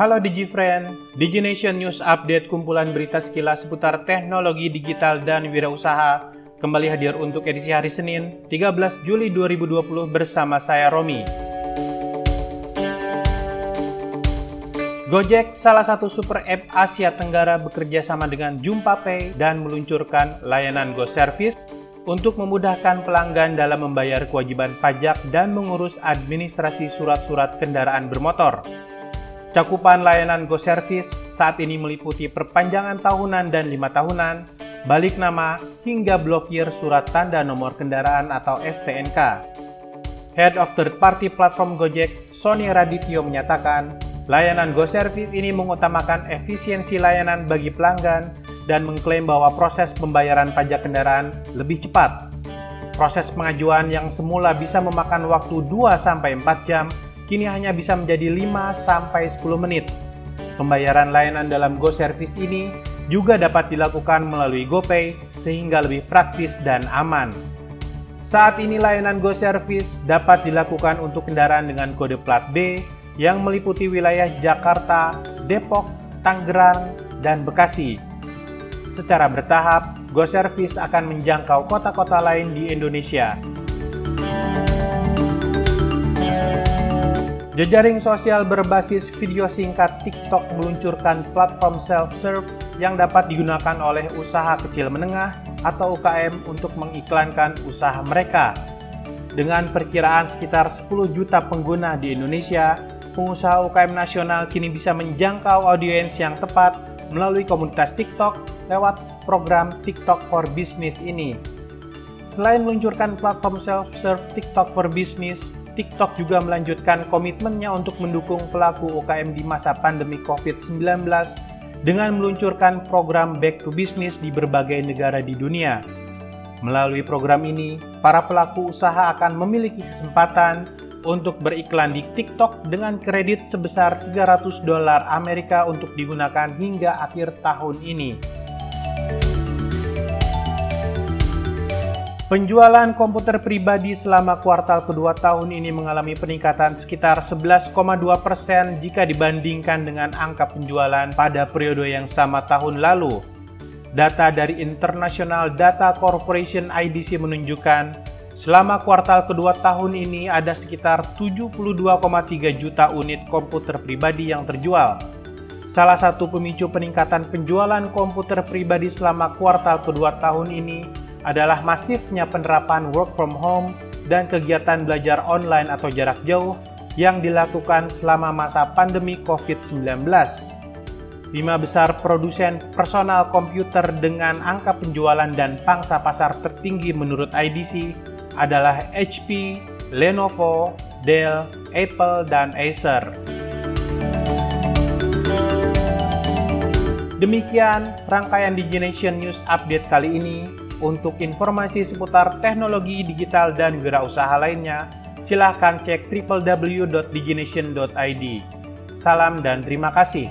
Halo DigiFriend, DigiNation News Update kumpulan berita sekilas seputar teknologi digital dan wirausaha kembali hadir untuk edisi hari Senin 13 Juli 2020 bersama saya Romi. Gojek, salah satu super app Asia Tenggara bekerja sama dengan JumpaPay dan meluncurkan layanan Go Service untuk memudahkan pelanggan dalam membayar kewajiban pajak dan mengurus administrasi surat-surat kendaraan bermotor. Cakupan layanan Go Service saat ini meliputi perpanjangan tahunan dan lima tahunan, balik nama, hingga blokir surat tanda nomor kendaraan atau STNK. Head of Third Party Platform Gojek, Sony Radityo menyatakan, layanan Go Service ini mengutamakan efisiensi layanan bagi pelanggan dan mengklaim bahwa proses pembayaran pajak kendaraan lebih cepat. Proses pengajuan yang semula bisa memakan waktu 2-4 jam kini hanya bisa menjadi 5-10 menit. Pembayaran layanan dalam Go Service ini juga dapat dilakukan melalui GoPay sehingga lebih praktis dan aman. Saat ini layanan Go Service dapat dilakukan untuk kendaraan dengan kode plat B yang meliputi wilayah Jakarta, Depok, Tangerang, dan Bekasi. Secara bertahap, Go Service akan menjangkau kota-kota lain di Indonesia. Jejaring sosial berbasis video singkat TikTok meluncurkan platform self-serve yang dapat digunakan oleh usaha kecil menengah atau UKM untuk mengiklankan usaha mereka. Dengan perkiraan sekitar 10 juta pengguna di Indonesia, pengusaha UKM nasional kini bisa menjangkau audiens yang tepat melalui komunitas TikTok lewat program TikTok for Business ini. Selain meluncurkan platform self-serve TikTok for Business, TikTok juga melanjutkan komitmennya untuk mendukung pelaku UKM di masa pandemi COVID-19 dengan meluncurkan program Back to Business di berbagai negara di dunia. Melalui program ini, para pelaku usaha akan memiliki kesempatan untuk beriklan di TikTok dengan kredit sebesar 300 dolar Amerika untuk digunakan hingga akhir tahun ini. Penjualan komputer pribadi selama kuartal kedua tahun ini mengalami peningkatan sekitar 11,2 persen jika dibandingkan dengan angka penjualan pada periode yang sama tahun lalu. Data dari International Data Corporation IDC menunjukkan selama kuartal kedua tahun ini ada sekitar 72,3 juta unit komputer pribadi yang terjual. Salah satu pemicu peningkatan penjualan komputer pribadi selama kuartal kedua tahun ini adalah masifnya penerapan work from home dan kegiatan belajar online atau jarak jauh yang dilakukan selama masa pandemi COVID-19. Lima besar produsen personal komputer dengan angka penjualan dan pangsa pasar tertinggi menurut IDC adalah HP, Lenovo, Dell, Apple, dan Acer. Demikian rangkaian DigiNation News Update kali ini. Untuk informasi seputar teknologi digital dan wirausaha lainnya, silahkan cek www.digination.id. Salam dan terima kasih.